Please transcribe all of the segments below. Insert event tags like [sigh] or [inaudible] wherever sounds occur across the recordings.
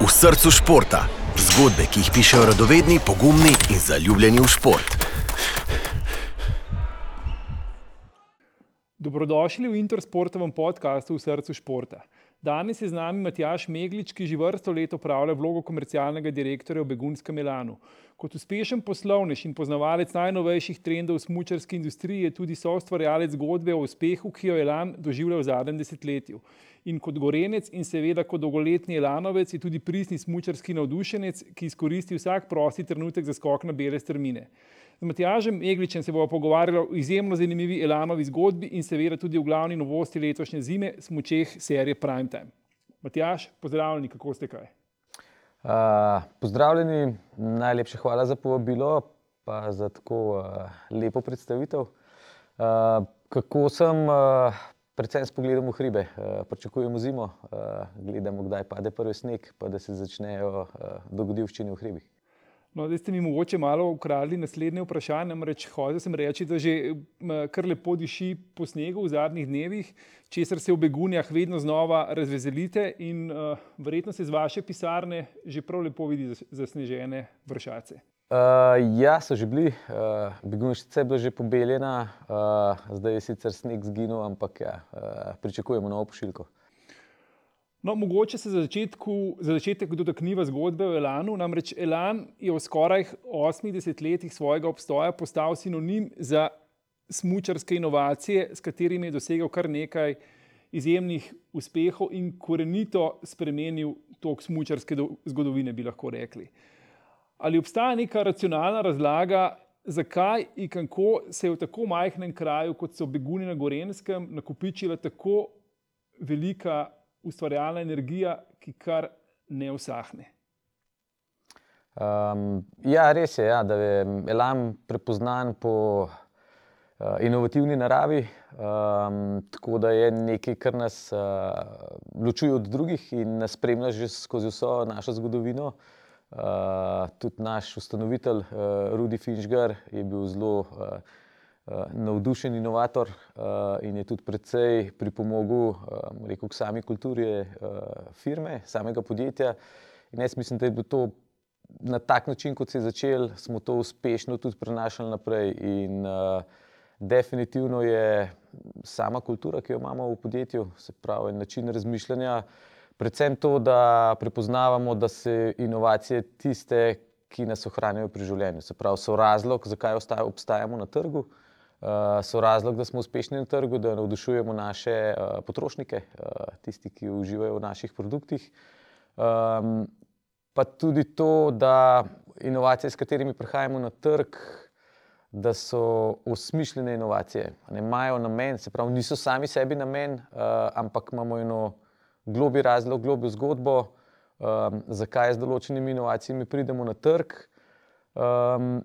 v srcu športa. Zgodbe, ki jih pišejo radovedni, pogumni in zaljubljeni v šport. Dobrodošli v Intersportovem podkastu v srcu športa. Danes je z nami Matjaš Meglič, ki že vrsto let upravlja vlogo komercialnega direktorja v Begunskem Milanu. Kot uspešen poslovnež in poznavalec najnovejših trendov v smučarski industriji je tudi soustvarjalec zgodbe o uspehu, ki jo je Elan doživljal v zadnjem desetletju. In kot gorenec in seveda kot dolgoletni Elanovec je tudi pristni smučarski navdušenec, ki izkoristi vsak prosti trenutek za skok na bele strmine. Z Matjažem Egličem se bomo pogovarjali o izjemno zanimivi Elanovi zgodbi in seveda tudi o glavni novosti letošnje zime, smučeh serije Primetime. Matjaž, pozdravljeni, kako ste kaj? Uh, pozdravljeni, najlepša hvala za povabilo, pa za tako uh, lepo predstavitev. Uh, kako sem, uh, predvsem s pogledom v hribe, uh, pričakujemo zimo, uh, gledamo, kdaj pade prvi sneg, pa da se začnejo uh, dogodivščine v hribih. No, zdaj ste mi mogoče malo ukradli naslednje vprašanje. Namreč hotel sem reči, da že kar lepo diši po snegu v zadnjih dnevih, česar se v begunjah vedno znova razvezelite in uh, verjetno se z vaše pisarne že prav lepo vidi zasnežene vršace. Uh, ja, so že bili, uh, begunjšica je bila že pobeljena, uh, zdaj je sicer sneg zginil, ampak ja, uh, pričakujemo novo pošiljko. No, mogoče se za, začetku, za začetek dotakniva zgodbe o Elanu. Namreč Elan je v skoraj 80 letih svojega obstoja postal sinonim za smočarske inovacije, s katerimi je dosegel kar nekaj izjemnih uspehov in korenito spremenil tok smočarske zgodovine, bi lahko rekli. Ali obstaja neka racionalna razlaga, zakaj in kako se je v tako majhnem kraju, kot so Beguni na Gorenskem, nakupičila tako velika ustvarjalna energija, ki kar ne usahne. Um, ja, res je, ja, da je Elan prepoznan po uh, inovativni naravi, um, tako da je nekaj, kar nas uh, ločuje od drugih in nas spremlja že skozi vso našo zgodovino. Uh, tudi naš ustanovitelj, uh, Rudi Finžgar, je bil zelo uh, navdušen inovator uh, in je tudi precej pripomogel um, rekel, k sami kulturi firme, samega podjetja. In jaz mislim, da je bilo to na tak način, kot se je začel, smo to uspešno tudi prenašali naprej. In definitivno je sama kultura, ki jo imamo v podjetju, se pravi način razmišljanja, predvsem to, da prepoznavamo, da so inovacije tiste, ki nas ohranjajo pri življenju. Se pravi, so razlog, zakaj obstajamo na trgu. Uh, so razlog, da smo uspešni na trgu, da navdušujemo naše uh, potrošnike, uh, tisti, ki uživajo v naših produktih. Pa tudi to, da inovacije, s katerimi prihajamo na trg, da so osmišljene inovacije, ne imajo namen, se pravi, niso sami sebi namen, ampak imamo eno globi razlog, globi zgodbo, zakaj z določenimi inovacijami pridemo na trg. Um,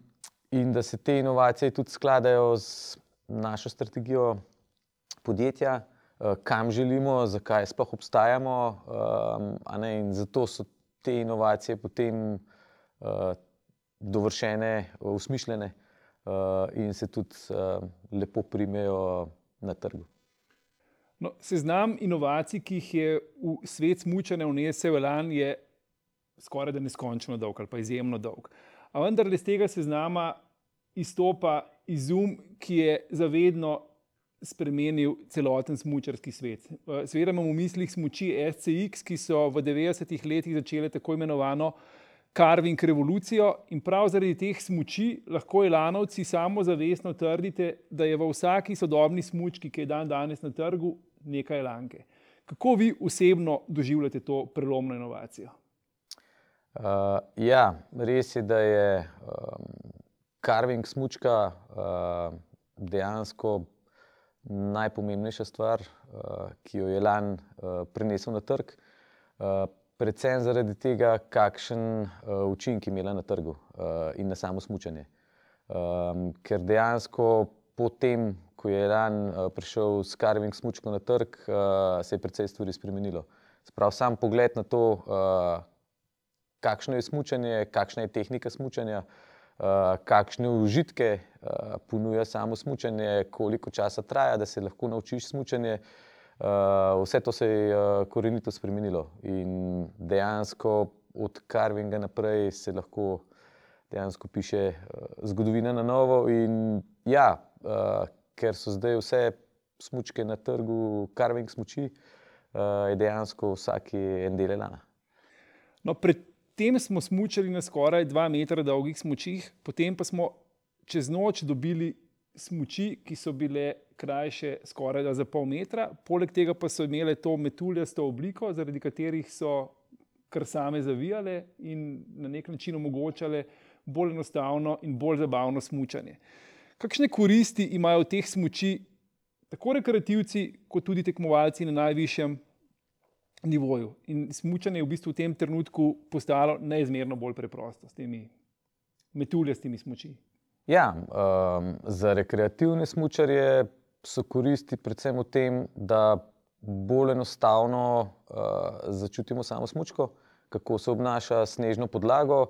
in da se te inovacije tudi skladajo z našo strategijo podjetja, eh, kam želimo, zakaj sploh obstajamo. Eh, in zato so te inovacije potem eh, dovršene, usmišljene in se tudi lepo primejo na trgu. No, seznam inovacij, ki jih je v svet smučanja vnesel Elan, je skoraj da neskončno dolg ali pa izjemno dolg. A vendar iz tega seznama izstopa izum, ki je zavedno spremenil celoten smočarski svet. Seveda imamo v mislih smoči SCX, ki so v 90-ih letih začele tako imenovano Carving revolucijo in prav zaradi teh smoči lahko Elanovci samo zavestno trdite, da je v vsaki sodobni smočki, ki je dan danes na trgu, nekaj lanke. Kako vi osebno doživljate to prelomno inovacijo? Uh, ja, res je, da je um, carving smočka uh, dejansko najpomembnejša stvar, uh, ki jo je Lan uh, prinesel na trg. Uh, predvsem zaradi tega, kakšen uh, učinek je imela na trgu uh, in na samo smočanje. Um, ker dejansko potem, ko je Lan uh, prišel s carving smočko na trg, uh, se je precej stvari spremenilo. Sprav sam pogled na to, uh, kakšno je smočanje, kakšna je tehnika smočanja. Eh, kakšne užitke uh, ponuja samo smutanje, koliko časa traja, da se lahko naučiš smutanje. Uh, vse to se je korenito spremenilo in dejansko od carvinga naprej se lahko dejansko piše zgodovina na novo. In ja, ker so zdaj vse smočke na trgu, carving smoči, uh, je dejansko vsak en del lana. No, predtem smo smučali na skoraj 2 metra dolgih smočih, potem pa smo čez noč dobili smoči, ki so bile krajše skoraj za pol metra, poleg tega pa so imele to metuljasto obliko, zaradi katerih so kar same zavijale in na nek način omogočale bolj enostavno in bolj zabavno smučanje. Kakšne koristi imajo v teh smoči, tako rekreativci, kot tudi tekmovalci na najvišjem nivoju? In smučanje je v bistvu v tem trenutku postalo neizmerno bolj preprosto s temi metuljastimi smoči. Ja, um, za rekreativne smočarje so koristi predvsem v tem, da bolj enostavno uh, začutimo samo smočko, kako se obnaša snežno podlago.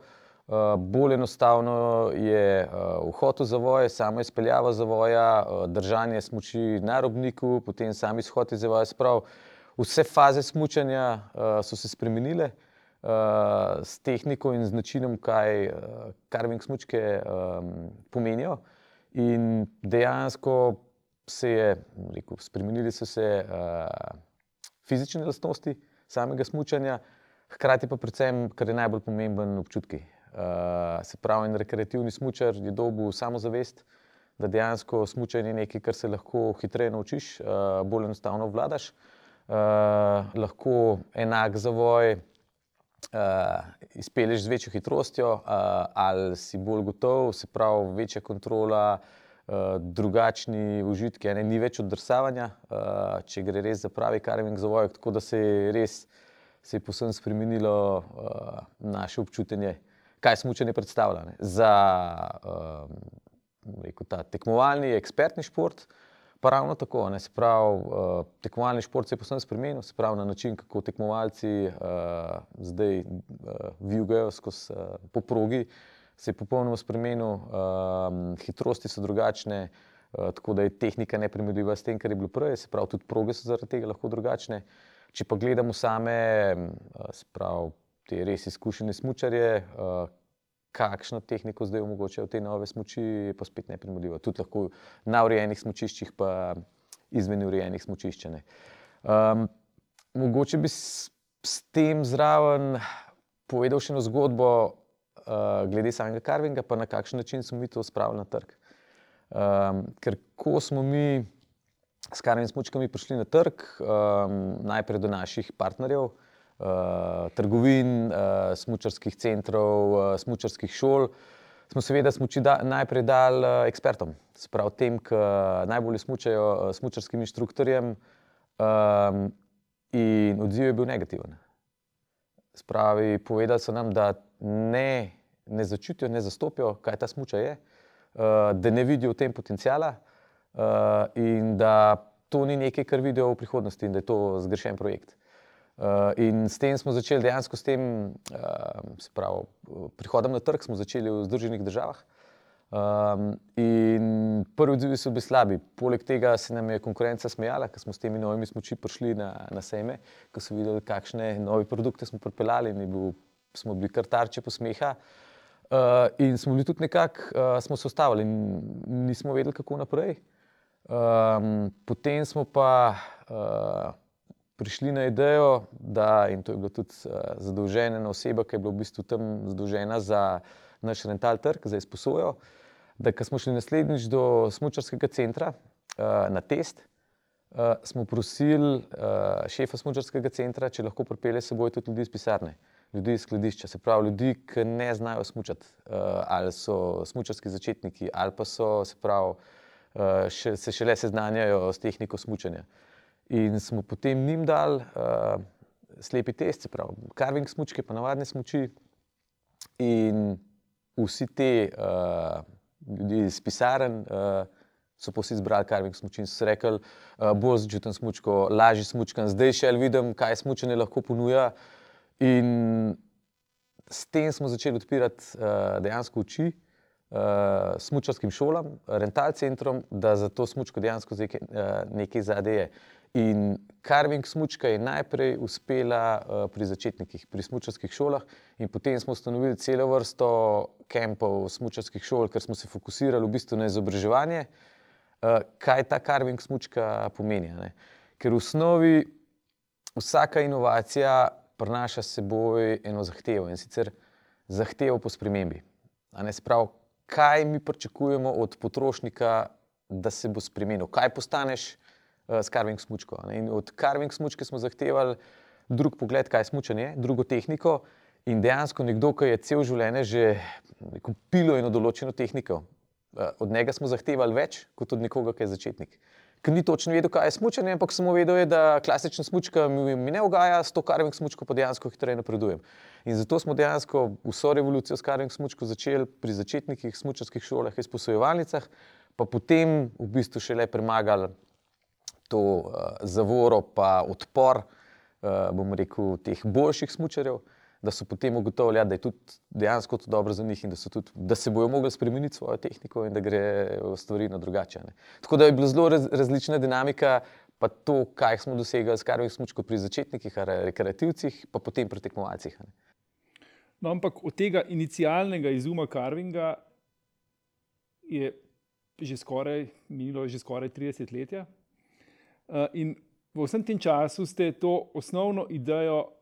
Uh, bolj enostavno je uh, vhod v zavoje, samo izpeljava zavoja, uh, držanje smoči na robniku, potem sam izhod iz zavoja. Sprav, vse faze smučanja uh, so se spremenile uh, s tehniko in z načinom, kaj uh, carving smočke um, pomenijo. In dejansko se je, rekel, spremenili so se uh, fizične lastnosti samega smučanja, hkrati pa predvsem, kar je najbolj pomemben, občutki. Uh, se pravi, en rekreativni smočar je dobil samozavest, da dejansko smučanje je nekaj, kar se lahko hitreje naučiš, uh, bolj enostavno vladaš. Uh, lahko enak zavoj uh, izpelješ z večjo hitrostjo, uh, ali si bolj gotov, se pravi, večja kontrola, uh, drugačni užitki, ne, ni več oddrsavanja, uh, če gre res za pravi karving zavoj, tako da se je res se je posebno spremenilo uh, naše občutenje, kaj smučanje predstavlja. Ne. Za uh, rekel, ta tekmovalni, ekspertni šport, uh, Pa ravno tako, ne, se pravi, uh, tekmovalni šport se je posebno spremenil, se pravi na način, kako tekmovalci uh, zdaj uh, vijugajo skozi uh, po progi, se je popolnoma spremenil, uh, hitrosti so drugačne, uh, tako da je tehnika neprimerljiva s tem, kar je bilo prej, se pravi, tudi proge so zaradi tega lahko drugačne. Če pa gledamo same, uh, se pravi, te res izkušene smočarje, uh, kakšno tehniko zdaj omogočajo te nove smoči, pa spet ne primerljivo. Tudi lahko na urejenih smočiščih, pa izven urejenih smočišč. Um, mogoče bi s, s tem zraven povedal še eno zgodbo uh, glede samega karvinga, pa na kakšen način smo mi to spravili na trg. Um, ker ko smo mi s karvimi smočkami prišli na trg, um, najprej do naših partnerjev, trgovin, uh, eh, smočarskih centrov, uh, eh, smočarskih šol, smo seveda smuči da, najprej dali uh, ekspertom, sprav tem, ki najbolj smučajo uh, smočarskim inštruktorjem. Um, in odziv je bil negativen. Spravi, povedali so nam, da ne, ne začutijo, ne zastopijo, kaj ta smoča je, uh, da ne vidijo v tem potencijala uh, in da to ni nekaj, kar vidijo v prihodnosti in da je to zgrešen projekt. Uh, in s tem smo začeli dejansko s tem, uh, pravi, prihodom na trg, smo začeli v Združenih državah. Um, in prvi odzivi so bili slabi. Poleg tega se nam je konkurenca smejala, ker smo s temi novimi smoči prišli na, na sejme, ko so videli, kakšne nove produkte smo pripeljali in bil, smo bili kar tarče posmeha. Uh, in smo bili tudi nekako, uh, smo se ustavili in nismo vedeli, kako naprej. Um, potem smo pa. Uh, prišli na idejo, da, in to je bila tudi uh, zadolžena oseba, ki je bila v bistvu tam zadolžena za naš rental trg, za izposojo, da ko smo šli naslednjič do smočarskega centra uh, na test, uh, smo prosili uh, šefa smočarskega centra, če lahko pripelje seboj tudi ljudi iz pisarne. Ljudi iz skladišča, se pravi, ljudi, ki ne znajo smučati, uh, ali so smučarski začetniki, ali pa so, se pravi, uh, še, se šele seznanjajo s tehniko smučanja. In smo potem njim dali uh, slepi test, se pravi, carving smočke, pa navadne smoči. In vsi ti uh, ljudje iz pisarn uh, so vsi izbrali carving smoči in so rekli, uh, bolj začutim smočko, lažji smočkam, zdaj še vidim, kaj smočanje lahko ponuja. In s tem smo začeli odpirati uh, dejansko oči. Uh, smučarskim šolam, rental centrom, da za to smučko dejansko nekaj, uh, nekaj zadej je. In carving smučka je najprej uspela uh, pri začetnikih, pri smučarskih šolah, in potem smo ustanovili celo vrsto kampov smučarskih šol, ker smo se fokusirali v bistvu na izobraževanje, uh, kaj ta carving smučka pomeni. Ne? Ker v osnovi vsaka inovacija prinaša s seboj eno zahtevo in sicer zahtevo po spremembi. Sprav, kaj mi pričakujemo od potrošnika, da se bo spremenil, kaj postaneš s carving smočko. Od carving smočke smo zahtevali drug pogled, kaj je smočanje, drugo tehniko. In dejansko nekdo, ki je cel življenje že pilo eno določeno tehniko, uh, od njega smo zahtevali več kot od nekoga, ki je začetnik. Ker ni točno vedel, kaj je smočanje, ampak samo vedel, je, da klasična smočka mi, mi ne ugaja, s to carving smočko pa dejansko hitreje napredujem. In zato smo dejansko vso revolucijo s carving smočko začeli pri začetnikih smočarskih šolah, izposojevalnicah, pa potem v bistvu šele premagali to uh, zavoro, pa odpor, uh, bomo rekel, teh boljših smočarjev, da so potem ugotovili, ja, da je tudi dejansko to dobro za njih in da, tudi, da se bodo mogli spremeniti svojo tehniko in da gre stvari na drugače. Ne. Tako da je bila zelo raz, različna dinamika. Pa to, kaj smo dosegli s karving smočko pri začetnikih, rekreativcih, pa potem pri tekmovalcih. No, ampak od tega inicialnega izuma karvinga je že skoraj minilo, že skoraj 30 let. Uh, in v vsem tem času ste to osnovno idejo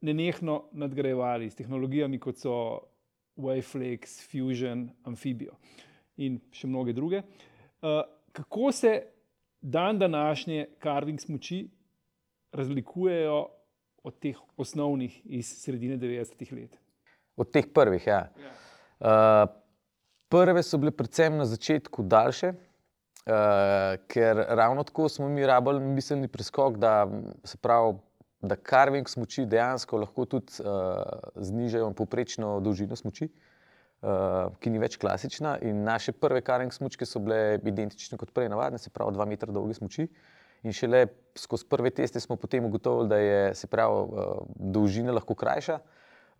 nenehno nadgrajevali s tehnologijami, kot so Waveflex, Fusion, Amphibio in še mnoge druge. Uh, kako se dan današnje carving smoči razlikujejo od teh osnovnih iz sredine 90-ih let? Od teh prvih, ja. ja. Uh, Prve so bile predvsem na začetku daljše, uh, ker ravno tako smo mi rabili miselni preskok, da se pravi, da carving smoči dejansko lahko tudi uh, znižajo poprečno dolžino smoči, uh, ki ni več klasična. In naše prve carving smočke so bile identične kot prej, navadne, se pravi, dva metra dolge smoči. In šele skozi prve teste smo potem ugotovili, da je se pravi, uh, dolžina lahko krajša.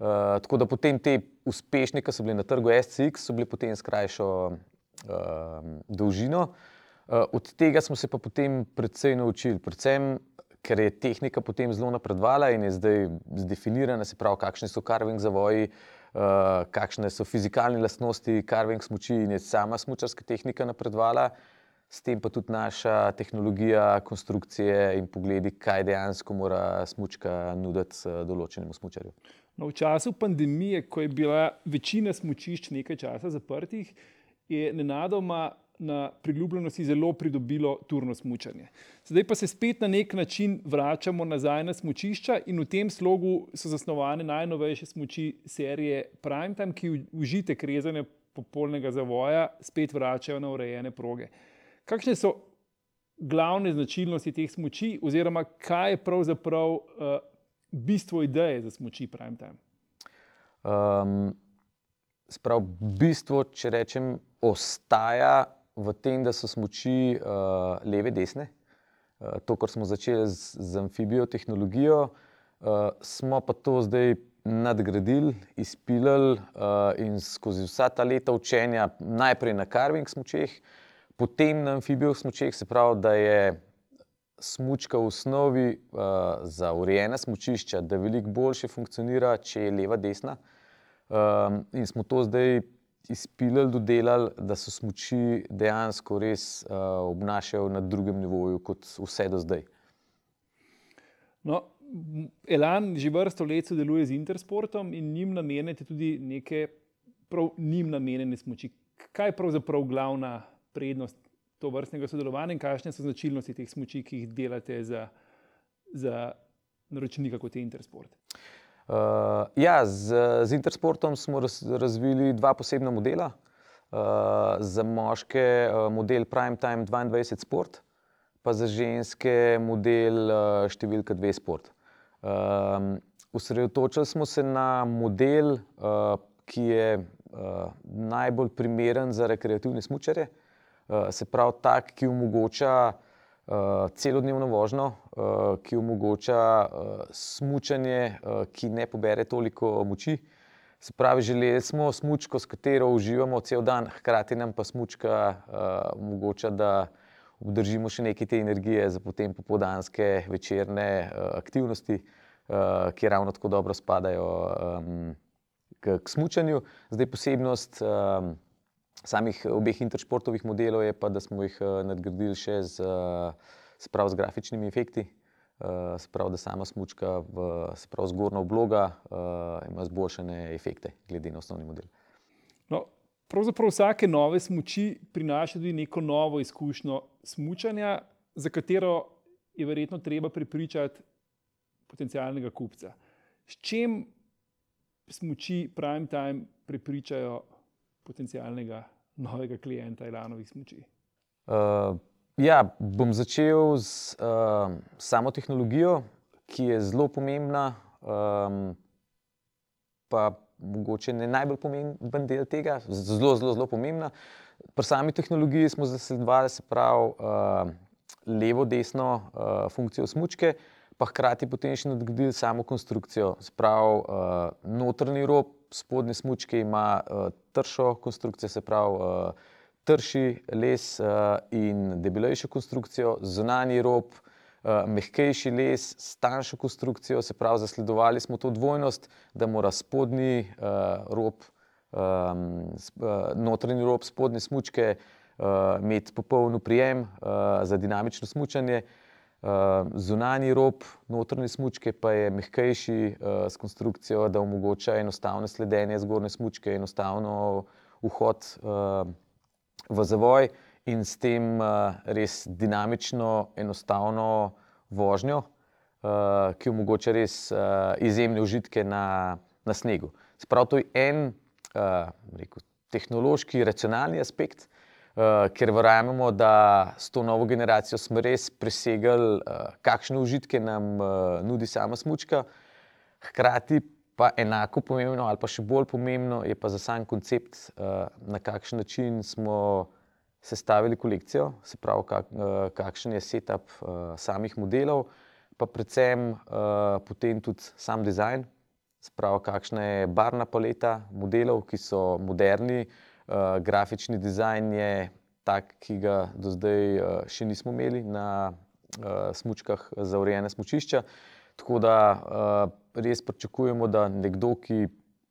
Uh, tako da potem te uspešne, ki so bili na trgu SCX, so bili potem s krajšo uh, dolžino. Uh, od tega smo se pa potem predvsej naučili, predvsem ker je tehnika potem zelo napredovala in je zdaj zdefinirana, se pravi, kakšni so carving zavoji, uh, kakšne so fizikalne lastnosti carving smoči in je sama smočarska tehnika napredovala. S tem pa tudi naša tehnologija, konstrukcije in pogledi, kaj dejansko mora smočka nuditi določenemu smočarju. No, v času pandemije, ko je bila večina smočišč nekaj časa zaprtih, je nenadoma na priljubljenosti zelo pridobilo turno smočanje. Zdaj pa se spet na nek način vračamo nazaj na smočišča in v tem slogu so zasnovane najnovejše smoči serije Primetime, ki užitek rezanja popolnega zavoja spet vračajo na urejene proge. Kakšne so glavne značilnosti teh smoči, oziroma kaj je pravzaprav uh, bistvo ideje za smoči prime time? Um, sprav, bistvo, če rečem, ostaja v tem, da so smoči uh, leve, desne. Uh, to, kar smo začeli z, z amfibijo tehnologijo, uh, smo pa to zdaj nadgradili, izpilili uh, in skozi vsa ta leta učenja, najprej na carving smočeh, potem na amfibijah smočeh, se pravi, da je smočka v osnovi uh, za urejena smočišča, da veliko boljše funkcionira, če je leva, desna. Um, in smo to zdaj izpilili, dodelali, da so smoči dejansko res uh, obnašajo na drugem nivoju kot vse do zdaj. No, Elan že vrsto let sodeluje z Intersportom in njim namenjate tudi neke prav njim namenjene smoči. Kaj je pravzaprav glavna prednost to vrstnega sodelovanja in kakšne so značilnosti teh smoči, ki jih delate za, za naročnika kot je Intersport? Uh, ja, z, z Intersportom smo raz, razvili dva posebna modela. Uh, za moške uh, model Primetime 22 Sport, pa za ženske model uh, številka 2 Sport. Uh, Usredotočili smo se na model, uh, ki je uh, najbolj primeren za rekreativne smočare. Uh, se pravi, tak, ki omogoča uh, celodnevno vožnjo, uh, ki omogoča uh, smučanje, uh, ki ne pobere toliko moči. Se pravi, želeli smo smučko, s katero uživamo cel dan, hkrati nam pa smučka uh, omogoča, da vdržimo še nekaj te energije za potem popoldanske večerne uh, aktivnosti, uh, ki ravno tako dobro spadajo um, k, k smučanju. Zdaj posebnost um, samih obeh interšportovih modelov je pa, da smo jih uh, nadgradili še z, uh, sprav, z grafičnimi efekti. Uh, sprav, da sama smučka v sprav, zgornja obloga uh, ima zboljšane efekte, glede na osnovni model. No, pravzaprav vsake nove smoči prinaša tudi neko novo izkušnjo smutanja, za katero je verjetno treba prepričati potencijalnega kupca. S čim smoči prime time prepričajo potencijalnega novega klienta Elanovih smoči? Uh, ja, bom začel z uh, samo tehnologijo, ki je zelo pomembna. Um, pa mogoče ne najbolj pomemben del tega, zelo, zelo, zelo pomembna. Pri sami tehnologiji smo zasledovali, se pravi, uh, levo-desno uh, funkcijo smočke, pa hkrati potem še nadgradili samo konstrukcijo. Sprav, uh, notrni rob spodnje smočke ima uh, tršo konstrukcijo, se pravi, uh, trši les uh, in debelejšo konstrukcijo, zunanji rob. Eh, mehkejši les s tanjšo konstrukcijo, se pravi, zasledovali smo to dvojnost, da mora spodnji uh, rob, um, notranji rob spodnje smočke uh, imeti popoln prijem uh, za dinamično smočanje. Uh, zunanji rob notranje smočke pa je mehkejši uh, s konstrukcijo, da omogoča enostavno sledenje zgornje smočke, enostavno vhod uh, v zavoj. In s tem res dinamično, enostavno vožnjo, ki omogoča res izjemne užitke na, na snegu. Sprav to je en rekel, tehnološki, racionalni aspekt, uh, ker verjamemo, da s to novo generacijo smo res presegli, uh, kakšne užitke nam uh, nudi sama smočka. Hkrati pa enako pomembno, ali pa še bolj pomembno, je pa za sam koncept, uh, na kakšen način smo sestavili kolekcijo, se pravi, kak, uh, kakšen je setup uh, samih modelov, pa predvsem uh, potem tudi sam dizajn, se pravi, kakšna je barvna paleta modelov, ki so moderni, uh, grafični dizajn je tak, ki ga do zdaj uh, še nismo imeli na uh, smočkah za urejene smočišča. Tako da uh, res pričakujemo, da nekdo, ki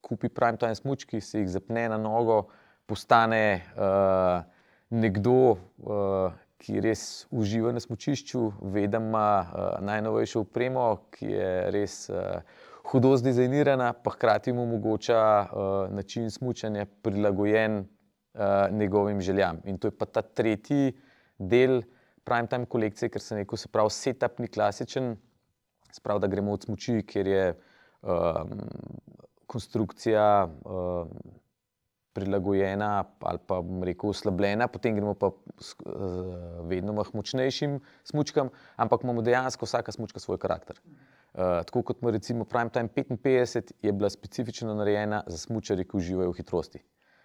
kupi prime time smočki, se jih zapne na nogo, postane uh, nekdo, uh, ki res uživa na smočišču, ve, da ima uh, najnovejšo opremo, ki je res uh, hudo zdizajnirana, pa hkrati mu omogoča uh, način smočanja prilagojen uh, njegovim željam. In to je pa ta tretji del prime time kolekcije, ker se neko se pravi setup ni klasičen, sprav da gremo od smoči, kjer je um, konstrukcija. Um, prilagojena ali pa rekel oslabljena, potem gremo pa vedno močnejšim smočkam, ampak imamo dejansko vsaka smočka svoj karakter. Uh, tako kot ima recimo Prime Time 55, je bila specifično narejena za smočare, ki uživajo v hitrosti.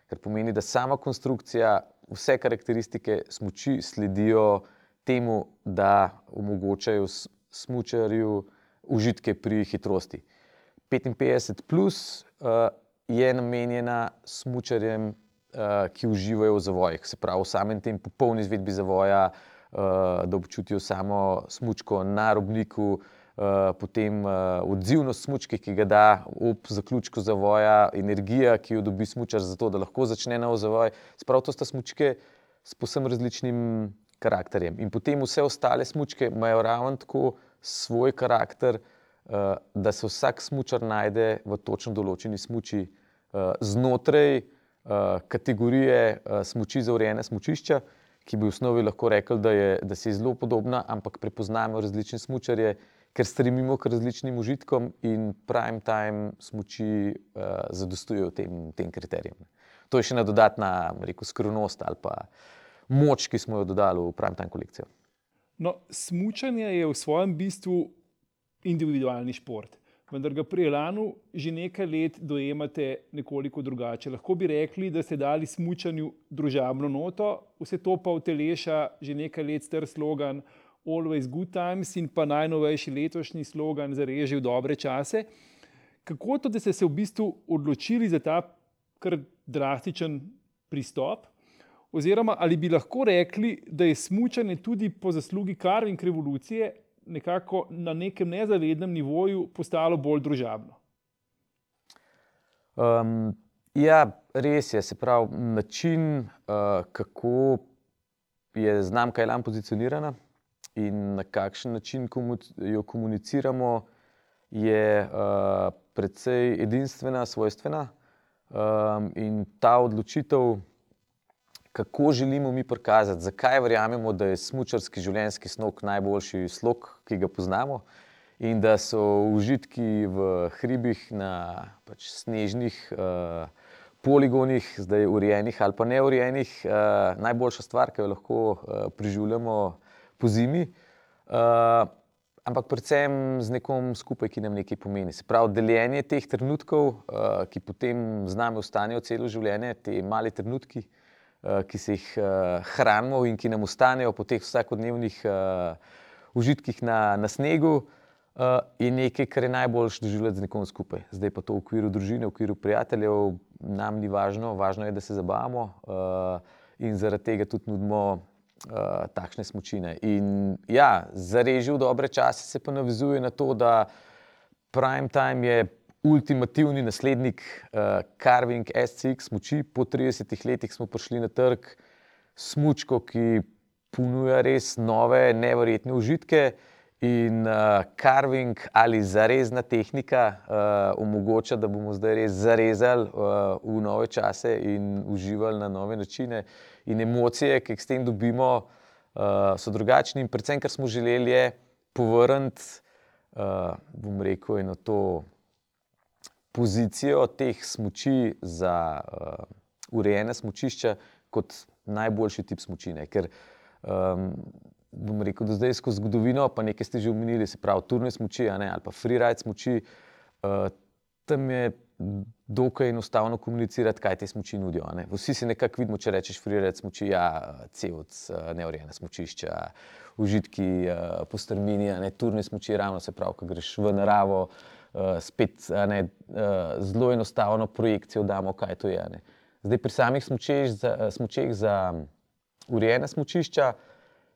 Kar pomeni, da sama konstrukcija, vse karakteristike smoči sledijo temu, da omogočajo smočarju užitke pri hitrosti. 55 plus uh, je namenjena smočarjem, uh, ki uživajo v zavojih, se pravi v samem tem popolni izvedbi zavoja, uh, da občutijo samo smočko na robniku. Uh, potem uh, odzivnost smočke, ki ga da ob zaključku zavoja, energija, ki jo dobi smočar, zato da lahko začne nov zavoj. Sprav to sta smočke s posebno različnim karakterjem. In potem vse ostale smočke imajo ravno tako svoj karakter, uh, Eh, da se vsak smočar najde v točno določeni smoči eh, znotraj eh, kategorije smoči za urejene smočišča, ki bi v osnovi lahko rekel, da, je, da je zelo podobna, ampak prepoznamo različne smočarje, ker stremimo k različnim užitkom in prime time smoči zadostujejo tem, tem kriterijem. To je še ena dodatna rekel, skrivnost ali pa moč, ki smo jo dodali v prime time kolekcijo. No, smučanje je v svojem bistvu individualni šport. Vendar ga pri Elanu že nekaj let dojemate nekoliko drugače. Lahko bi rekli, da ste dali smutnju družabno noto, vse to pa uteleša že nekaj let star slogan Always Good Times in pa najnovejši letošnji slogan za režijo dobre čase. Kako to, da ste se v bistvu odločili za ta kar drastičen pristop? Oziroma, ali bi lahko rekli, da je smučanje tudi po zaslugi karving revolucije nekako na nekem nezavednem nivoju postalo bolj družabno? Um, ja, res je. Se pravi, način, uh, kako je znamka Elan pozicionirana in na kakšen način jo komuniciramo, je uh, precej edinstvena, svojstvena. Um, in ta odločitev, kako želimo mi prikazati, zakaj verjamemo, da je smočarski življenjski slog najboljši slog, ki ga poznamo, in da so užitki v hribih na pač snežnih uh, poligonih, zdaj urejenih ali pa neurejenih, uh, najboljša stvar, ki jo lahko uh, preživljamo po zimi. Uh, ampak predvsem z nekom skupaj, ki nam nekaj pomeni. Se pravi, deljenje teh trenutkov, uh, ki potem z nami ostanejo celo življenje, te male trenutki. Eh, ki se jih uh, hranimo in ki nam ostanejo po teh vsakodnevnih uh, užitkih na, na snegu, uh, je nekaj, kar je najboljš doživeti z nekom skupaj. Zdaj pa to v okviru družine, v okviru prijateljev, nam ni važno, važno je, da se zabavamo uh, in zaradi tega tudi nudimo uh, takšne smočine. In ja, za režijo dobre čase se pa navezuje na to, da prime time je ultimativni naslednik uh, Carving SCX smoči. Po 30 letih smo prišli na trg smočko, ki ponuja res nove, nevrjetne užitke. In uh, carving ali zarezna tehnika uh, omogoča, da bomo zdaj res zarezali uh, v nove čase in uživali na nove načine. In emocije, ki jih s tem dobimo, uh, so drugačne. In predvsem, kar smo želeli, je povrniti, uh, bom rekel, eno to pozicijo teh smoči za uh, urejene smočišča kot najboljši tip smočine. Ker, um, bom rekel, da zdaj skozi zgodovino, pa nekaj ste že omenili, se pravi, turne smoči ali pa freeride smoči, uh, tam je dokaj enostavno komunicirati, kaj te smoči nudijo. Ne? Vsi si nekako vidimo, če rečeš freeride smoči, ja, cevc, neurejene smočišča, užitki uh, po strmini, turne smoči, ravno se pravi, ko greš v naravo. Uh, spet ne, zelo enostavno projekcijo damo, kaj to je. Ne. Zdaj, pri samih smočeh za, smočeh za urejene smočišča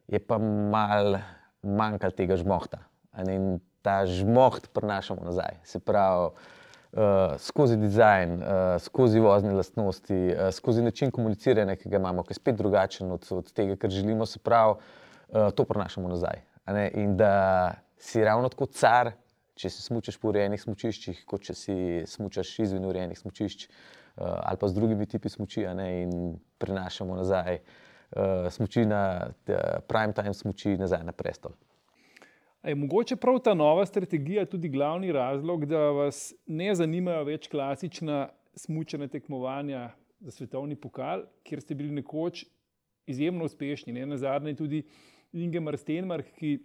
je pa malo manjkalo tega žmohta. In ta žmoht prenašamo nazaj. Se pravi, uh, skozi dizajn, uh, skozi vozne lastnosti, uh, skozi način komuniciranja, ki ga imamo, ki je spet drugačen od, od tega, kar želimo, se pravi, uh, to prenašamo nazaj. In da si ravno tako car če se smučaš po urejenih smočiščih, kot če si smučaš izven urejenih smočišč uh, ali pa z drugimi tipi smoči, in prenašamo nazaj uh, smoči na prime time smoči nazaj na prestol. Je mogoče prav ta nova strategija tudi glavni razlog, da vas ne zanimajo več klasična smučena tekmovanja za svetovni pokal, kjer ste bili nekoč izjemno uspešni. Ne? Na zadnje tudi Ingemar Stenmark, ki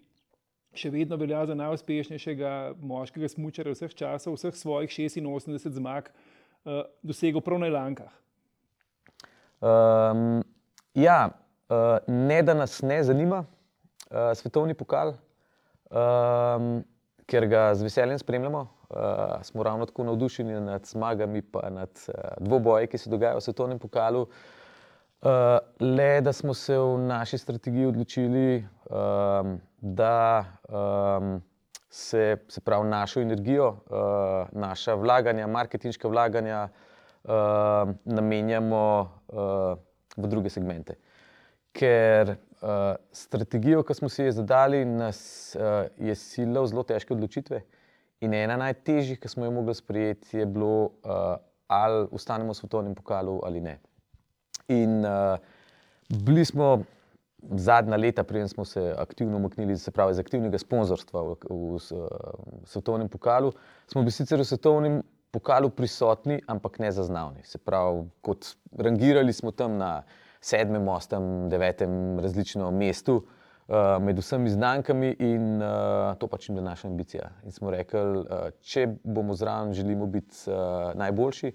še vedno velja za najuspešnejšega moškega smočarja vseh časov, vseh svojih 86 zmag, uh, dosegel prav na Lankah. Um, ja, uh, ne da nas ne zanima uh, svetovni pokal, um, ker ga z veseljem spremljamo. Uh, smo ravno tako navdušeni nad zmagami, pa nad uh, dvoboji, ki se dogajajo v svetovnem pokalu. Uh, le da smo se v naši strategiji odločili, um, da um, se, se pravi našo energijo, uh, naša vlaganja, marketinška vlaganja uh, namenjamo uh, v druge segmente. Ker uh, strategijo, ki smo si jo zadali, nas uh, je silo v zelo težke odločitve. In ena najtežjih, ki smo jo mogli sprejeti, je bilo, uh, ali ostanemo v svetovnem pokalu ali ne. In uh, bili smo zadnja leta, preden smo se aktivno umaknili se pravi, iz aktivnega sponzorstva v, v, v, v svetovnem pokalu, smo bili sicer v svetovnem pokalu prisotni, ampak ne zaznavni. Se pravi, kot rangirali smo tam na sedmem, osmem, devetem različnem mestu. Uh, med vsemi znankami, in uh, to pač je naša ambicija. In smo rekli, uh, če bomo zraven, želimo biti uh, najboljši,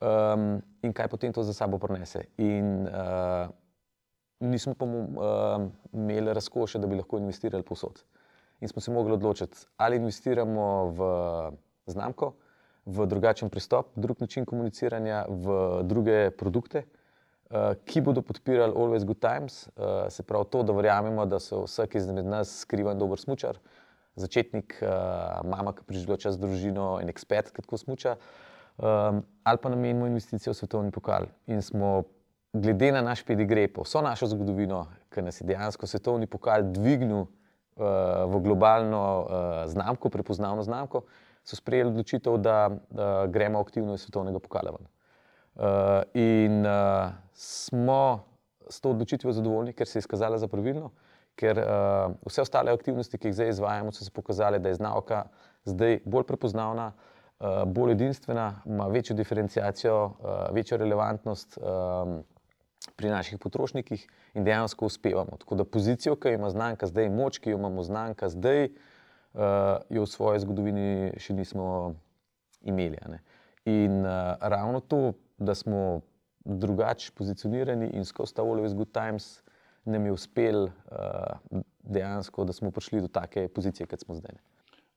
um, in kaj potem to za sabo prinese. In uh, nismo pa uh, imeli razkoša, da bi lahko investirali posod. In smo se mogli odločiti, ali investiramo v znamko, v drugačen pristop, drug način komuniciranja, v druge produkte, uh, ki bodo podpirali Always Good Times, uh, se pravi to, da verjamemo, da so vsak izmed nas skrivan dober smočar, začetnik, uh, mama, ki preživlja čas z družino in ekspert, ki tako smuča, um, ali pa namenimo investicijo v svetovni pokal. In smo, glede na naš pedigre, po vso našo zgodovino, ki nas je dejansko svetovni pokal dvignil uh, v globalno uh, znamko, prepoznavno znamko, so sprejeli odločitev, da, da gremo aktivno iz svetovnega pokala. Ven. Uh, in uh, smo s to odločitvijo zadovoljni, ker se je izkazala za pravilno, ker uh, vse ostale aktivnosti, ki jih zdaj izvajamo, so se pokazale, da je znavka zdaj bolj prepoznavna, uh, bolj edinstvena, ima večjo diferencijacijo, uh, večjo relevantnost um, pri naših potrošnikih in dejansko uspevamo. Tako da pozicijo, ki jo ima znanka zdaj, moč, ki jo imamo znanka zdaj, uh, jo v svoji zgodovini še nismo imeli. In uh, ravno to da smo drugače pozicionirani in skozi ta Always Good Times nam je uspel uh, dejansko, da smo prišli do take pozicije, kot smo zdaj.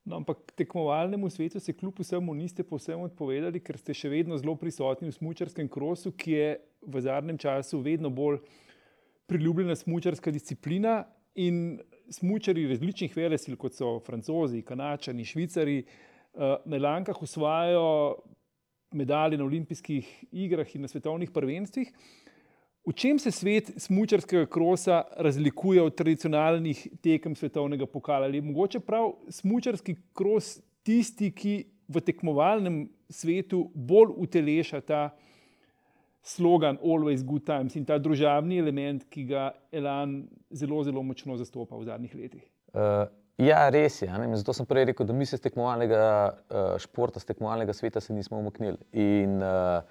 No, ampak tekmovalnemu svetu se kljub vsemu niste povsem odpovedali, ker ste še vedno zelo prisotni v smočarskem krosu, ki je v zadnjem času vedno bolj priljubljena smočarska disciplina. In smočari različnih velesil, kot so francozi, kanačani, švicari, uh, na lankah usvajajo medalje na olimpijskih igrah in na svetovnih prvenstvih. V čem se svet smočarskega krosa razlikuje od tradicionalnih tekem svetovnega pokala? Ali je mogoče prav smočarski kros tisti, ki v tekmovalnem svetu bolj uteleša ta slogan Always Good Times in ta družabni element, ki ga Elan zelo, zelo močno zastopa v zadnjih letih? Uh. Ja, res je. Zato sem prej rekel, da mi se z tekmovalnega uh, športa, z tekmovalnega sveta se nismo umaknili. In uh,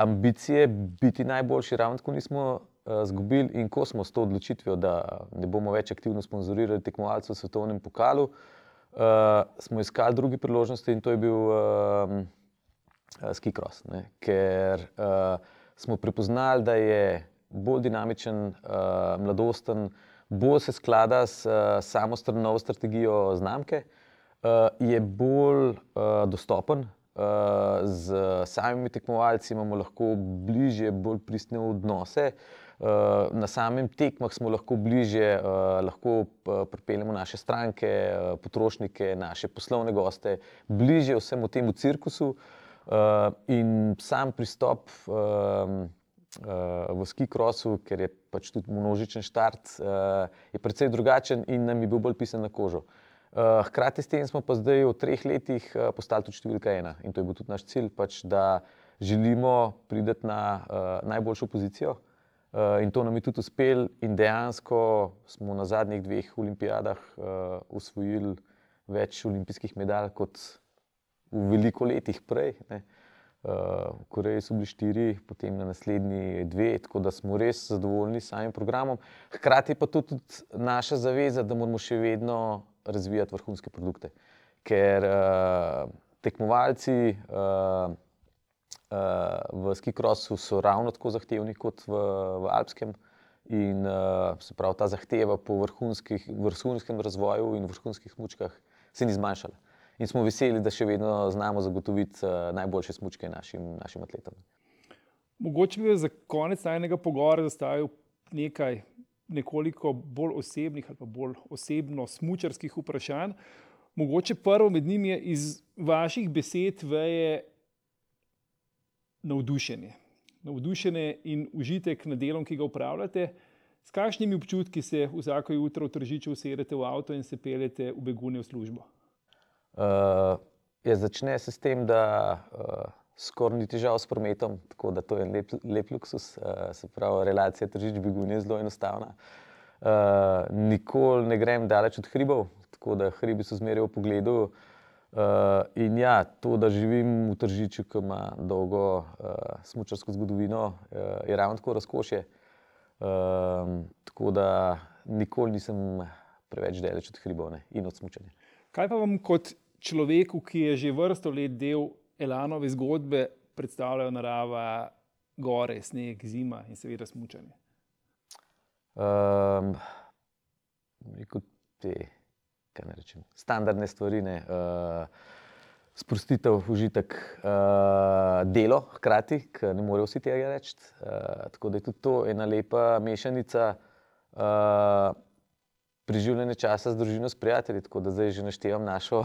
ambicije biti najboljši, ravno tako nismo. Uh, in ko smo s to odločitvijo, da ne bomo več aktivno sponzorirali tekmovalcev v svetovnem pokalu, uh, smo iskali druge priložnosti in to je bil uh, skikros. Ker uh, smo prepoznali, da je bolj dinamičen, uh, mladosten bolj se sklada s uh, samo novo strategijo znamke, uh, je bolj uh, dostopen. Uh, z samimi tekmovalci imamo lahko bližje, bolj pristne odnose. Uh, na samem tekmah smo lahko bližje, uh, lahko pripeljemo naše stranke, uh, potrošnike, naše poslovne goste, bližje vsemu temu cirkusu. Uh, in sam pristop. Uh, v skikrosu, ker je pač tudi množičen štart, uh, je precej drugačen in nam je bil bolj pisan na kožo. Uh, hkrati s tem smo pa zdaj v treh letih uh, postali tudi številka ena in to je bil tudi naš cilj, pač, da želimo priti na uh, najboljšo pozicijo. Uh, in to nam je tudi uspelo, in dejansko smo na zadnjih dveh olimpijadah uh, usvojili več olimpijskih medalj kot v veliko letih prej. Ne. V Koreji so bili štiri, potem na naslednji dve, tako da smo res zadovoljni s samim programom. Hkrati pa to tudi naša zaveza, da moramo še vedno razvijati vrhunske produkte. Ker uh, tekmovalci uh, uh, v skikrosu so ravno tako zahtevni kot v, v alpskem. In uh, se pravi, ta zahteva po vrhunskem razvoju in vrhunskih smočkah se ni zmanjšala in smo veseli, da še vedno znamo zagotoviti uh, najboljše smočke našim, našim atletom. Mogoče bi za konec najnega pogovora zastavil nekaj nekoliko bolj osebnih ali pa bolj osebno smočarskih vprašanj. Mogoče prvo med njimi je iz vaših besed veje navdušenje. Navdušenje in užitek nad delom, ki ga upravljate. S kakšnimi občutki se vsako jutro v tržiču usedete v avto in se peljete v begunje v službo? Uh, je začne se s tem, da uh, skoraj ni težav s prometom, tako da to je lep, lep luksus, uh, se pravi, relacija tržič-begunje je zelo enostavna. Uh, nikoli ne grem daleč od hribov, tako da hribi so zmeraj v pogledu. Uh, in ja, to, da živim v tržiču, ki ima dolgo uh, smočarsko zgodovino, uh, je ravno tako razkošje. Uh, tako da nikoli nisem preveč daleč od hribov ne, in od smočanja. Kaj pa vam kot človeku, ki je že vrsto let del Elanove zgodbe, predstavljajo narava, gore, sneg, zima in seveda smučanje? Um, te, rečem, standardne stvari. Uh, sprostitev, užitek, uh, delo, hkrati, ker ne morejo vsi tega reči. Uh, tako da je tudi to ena lepa mešanica uh, preživljanja časa z družino, s prijatelji. Tako da zdaj že naštevam našo.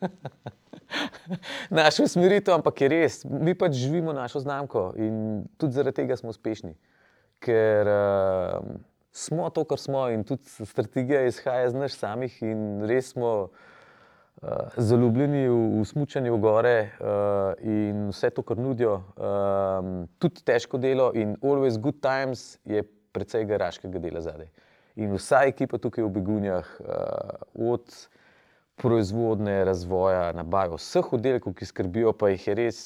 [laughs] Našo usmeritev, ampak je res, mi pač živimo našo znamko in tudi zaradi tega smo uspešni. Ker uh, smo to, kar smo, in tudi strategija izhaja iz nas samih, in res smo uh, zaljubljeni v, v smutanje v gore uh, in vse to, kar nudijo. Um, tudi težko delo in always good times je precej garaškega dela zadaj. In vsa ekipa tukaj v Begunjah, uh, od proizvodne, razvoja, nabave vseh oddelkov, ki skrbijo, pa jih je res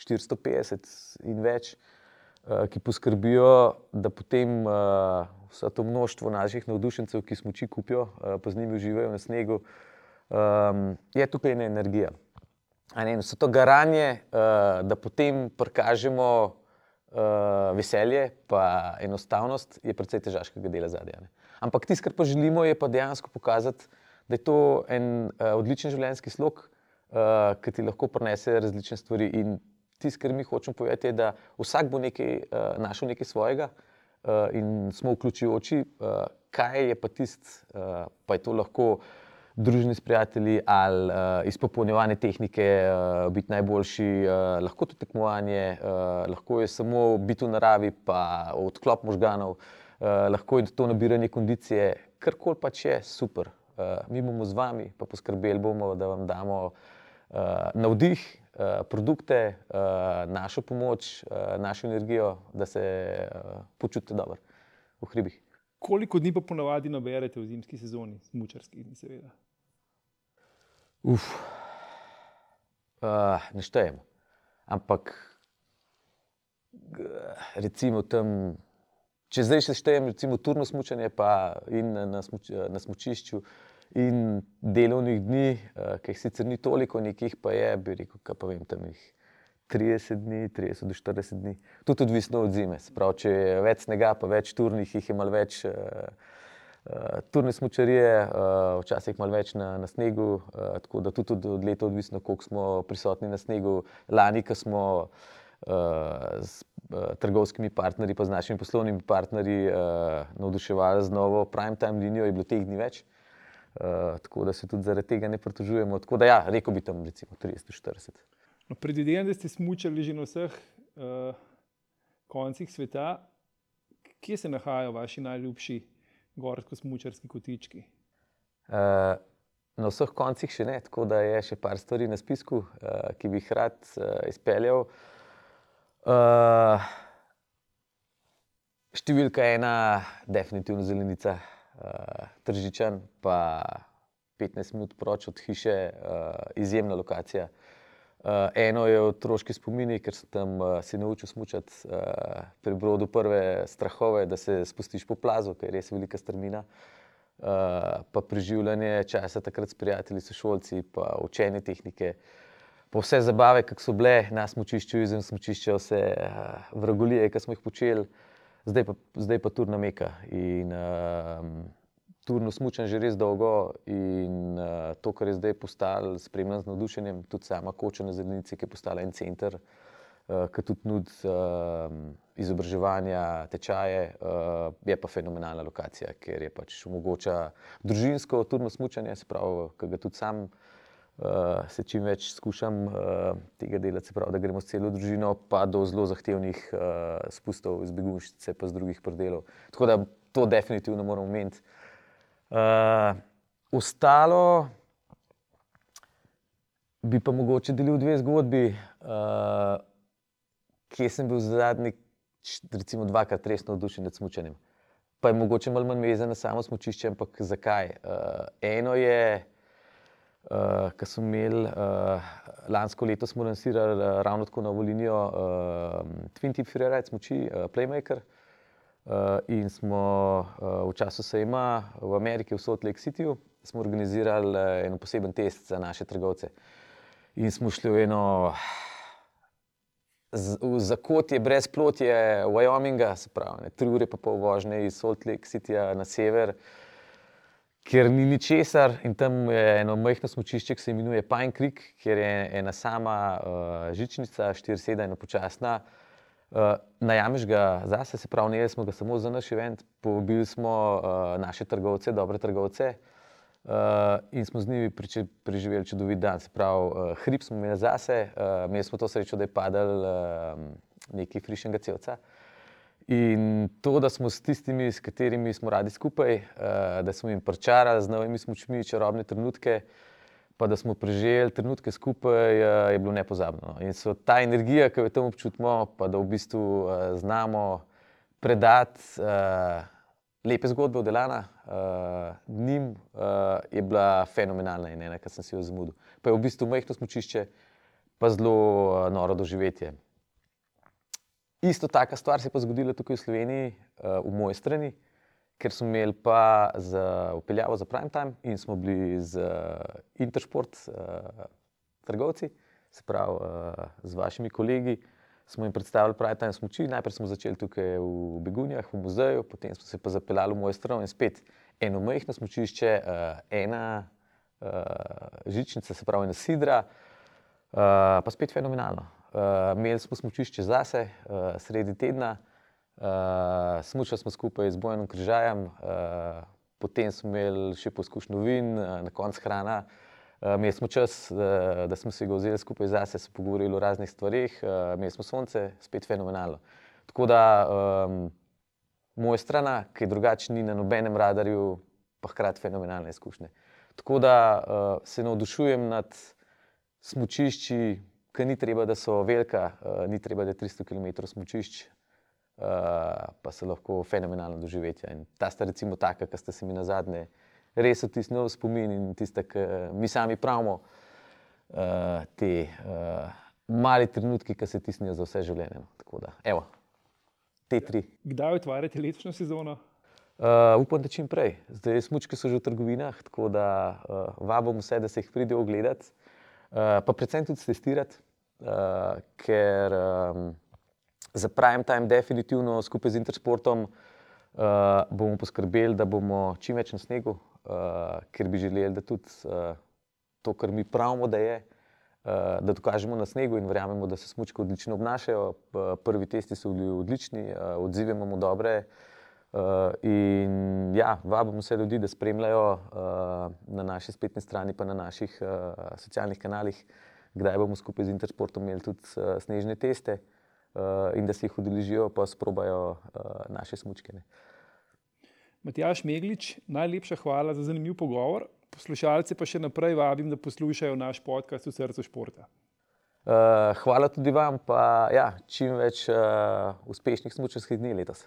450 in več, uh, ki poskrbijo, da potem uh, vse to množstvo naših navdušencev, ki smo či kupijo, uh, pa z njimi uživajo na snegu, um, je tukaj ena energija. Ne, vse to garanje, da potem prikažemo veselje, pa enostavnost, je precej težkega dela zadnja. Ampak tisto, kar pa želimo, je pa dejansko pokazati, da je to en uh, odličen življenjski slog, uh, ki ti lahko prenese različne stvari. In tisto, kar mi hočemo povedati, je, da vsak bo nekaj, uh, našel nekaj svojega uh, in smo vključujoči, uh, kaj je pa tisto, uh, pa je to lahko. Družini s prijatelji ali uh, izpopolnjevanje tehnike, uh, biti najboljši, uh, lahko to tekmovanje, uh, lahko je samo biti v naravi, pa odklop možganov, uh, lahko je to nabiranje kondicije, karkoli pač je super. Uh, mi bomo z vami, pa poskrbeli bomo, da vam damo uh, navdih, uh, produkte, uh, našo pomoč, uh, našo energijo, da se uh, počutite dobro v hribih. Koliko dni pa ponavadi naberete v zimski sezoni, smučarski dni, seveda? Uf, uh, ne štejem. Ampak, recimo, tam, če zdaj še štejem, recimo, turno smučanje, pa in na, smuč, na smučišču, in delovnih dni, uh, ki jih sicer ni toliko, nekih pa je, bi rekel, kaj pa vem, tam jih 30 dni, 30 do 40 dni. Tudi odvisno od zime. Prav, če je več snega, pa več turnih, jih je malo več. Uh, turne smočarije, uh, včasih malo več na, na snegu, uh, tako da tudi od, od leta odvisno, koliko smo prisotni na snegu. Lani, ko smo uh, s uh, trgovskimi partnerji, pa z našimi poslovnimi partnerji uh, navduševali z novo prime time linijo, je bilo teh dni več. Uh, tako da se tudi zaradi tega ne pritožujemo. Tako da, ja, rekel bi tam recimo 30-40. No, Predvidevam, da ste smučali že na vseh uh, koncih sveta. Kje se nahajajo vaši najljubši? gorsko-smučarski kotički? Uh, na vseh koncih še ne, tako da je še par stvari na spisku, uh, ki bi jih rad uh, izpeljal. Uh, številka ena, definitivno zelenica, uh, tržičan, pa 15 minut proč od hiše, uh, izjemna lokacija. Uh, eno je otroški spomini, ker sem tam uh, se naučil smučati uh, pri brodu prve strahove, da se spustiš po plazu, ker je res velika strmina. Uh, pa preživljanje časa takrat s prijatelji, sošolci, pa učenje tehnike. Pa vse zabave, ki so bile na smočišču, izven smočišča, vse uh, vragolije, ki smo jih počeli, zdaj pa, zdaj pa turna meka. In, uh, turno smučam že res dolgo in uh, to, kar je zdaj postalo, spremljam z navdušenjem, tudi sama koča na zelenici, ki je postala en center, uh, ki tudi nudi uh, izobraževanja, tečaje, uh, je pa fenomenalna lokacija, ker je pač omogoča družinsko turno smučanje, se pravi, ki ga tudi sam. Se čim več skušam uh, tega delati, se pravi, da gremo s celo družino, pa do zelo zahtevnih uh, spustov iz begunjšice, pa z drugih predelov. Tako da to definitivno moramo imeti. Uh, ostalo bi pa mogoče delil dve zgodbi, uh, kje sem bil zadnji, recimo, dvakrat resno navdušen nad smočanjem. Pa je mogoče malo manj vezan na samo smočišče, ampak zakaj? Uh, eno je, uh, kar smo imeli uh, lansko leto, smo lansirali uh, ravno tako novo linijo uh, Twin Tip Freeride smoči, uh, Playmaker. Uh, in smo uh, v času sejma v Ameriki, v Salt Lake Cityju, organizirali uh, en poseben test za naše trgovce. In smo šli v eno zakotje, brez plotje Wyominga, se pravi, ne, tri ure pa pol vožnje iz Salt Lake Cityja na sever, ker ni ničesar in tam je eno majhno smočišče, ki se imenuje Pine Creek, kjer je ena sama uh, žičnica, 4-7 in počasna. Uh, najameš ga zase, se pravi, ne smo ga samo za naš event, povabili smo uh, naše trgovce, dobre trgovce uh, in smo z njimi preživeli čudovit dan. Se pravi, uh, hrib smo imeli zase, uh, imeli smo to srečo, da je padal uh, neki frišenga celca. In to, da smo s tistimi, s katerimi smo radi skupaj, uh, da smo jim pričarali z novimi smočmi, čarobne trenutke, pa da smo preživeli trenutke skupaj, uh, je bilo nepozabno. In so ta energija, ki jo tam občutimo, pa da v bistvu uh, znamo predati uh, lepe zgodbe od Delana, uh, njim uh, je bila fenomenalna in ena, kar sem si jo zamudil. Pa je v bistvu majhno smočišče, pa zelo uh, noro doživetje. Isto taka stvar se je pa zgodila tukaj v Sloveniji, uh, v moji strani, ker smo imeli pa za upeljavo za prime time in smo bili z uh, Intersport uh, trgovci, se pravi uh, z vašimi kolegi. Smo jim predstavili prime time smoči. Najprej smo začeli tukaj v Begunjah, v muzeju, potem smo se pa zapeljali v mojo stran in spet eno majhno smočišče, uh, ena uh, žičnica, se pravi ena sidra, uh, pa spet fenomenalno. Uh, imeli smo smočišče zase, uh, sredi tedna, uh, smučali smo skupaj z Bojanom Križajem, uh, potem smo imeli še poskušnjo vin, uh, na koncu hrana. Uh, imeli smo čas, uh, da smo se ga vzeli skupaj zase, se pogovorili o raznih stvarih, uh, imeli smo sonce, spet fenomenalno. Tako da um, moja stran, ki je drugačna, ni na nobenem radarju, pa hkrati fenomenalne izkušnje. Tako da uh, se navdušujem nad smočišči ki ni treba, da so velika, uh, ni treba, da je 300 km smočišč, uh, pa se lahko fenomenalno doživeti. In ta sta recimo taka, ki ste se mi na zadnje res vtisnili v spomin in tiste, ki mi sami pravimo, uh, te uh, mali trenutki, ki se tisnijo za vse življenje. No. Tako da, evo, te tri. Kdaj otvarjate letošnjo sezono? Uh, upam, da čim prej. Zdaj, smočke so že v trgovinah, tako da uh, vabim vse, da se jih pridejo ogledati. Eh, pa predvsem tudi testirati, uh, ker um, za prime time, definitivno skupaj z Intersportom, uh, bomo poskrbeli, da bomo čim več na snegu, uh, ker bi želeli, da tudi uh, to, kar mi pravimo, da je. Uh, da dokažemo na snegu in verjamemo, da se smočke odlično obnašajo. Prvi testi so bili odlični, uh, odzive imamo dobre. Uh, in ja, vabimo vse ljudi, da spremljajo uh, na naši spletni strani, pa na naših uh, socialnih kanalih, kdaj bomo skupaj z Intersportom imeli tudi uh, snežne teste uh, in da se jih udeležijo, pa sprobajo uh, naše smočke. Matjaš Meglič, najlepša hvala za zanimiv pogovor. Poslušalce pa še naprej vabim, da poslušajo naš podcast v srcu športa. Uh, hvala tudi vam, pa ja, čim več uh, uspešnih smočarskih dni letos.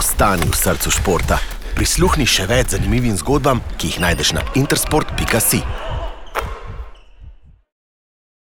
Ostani v srcu športa. Prisluhni še več zanimivim zgodbam, ki jih najdeš na intersport.com.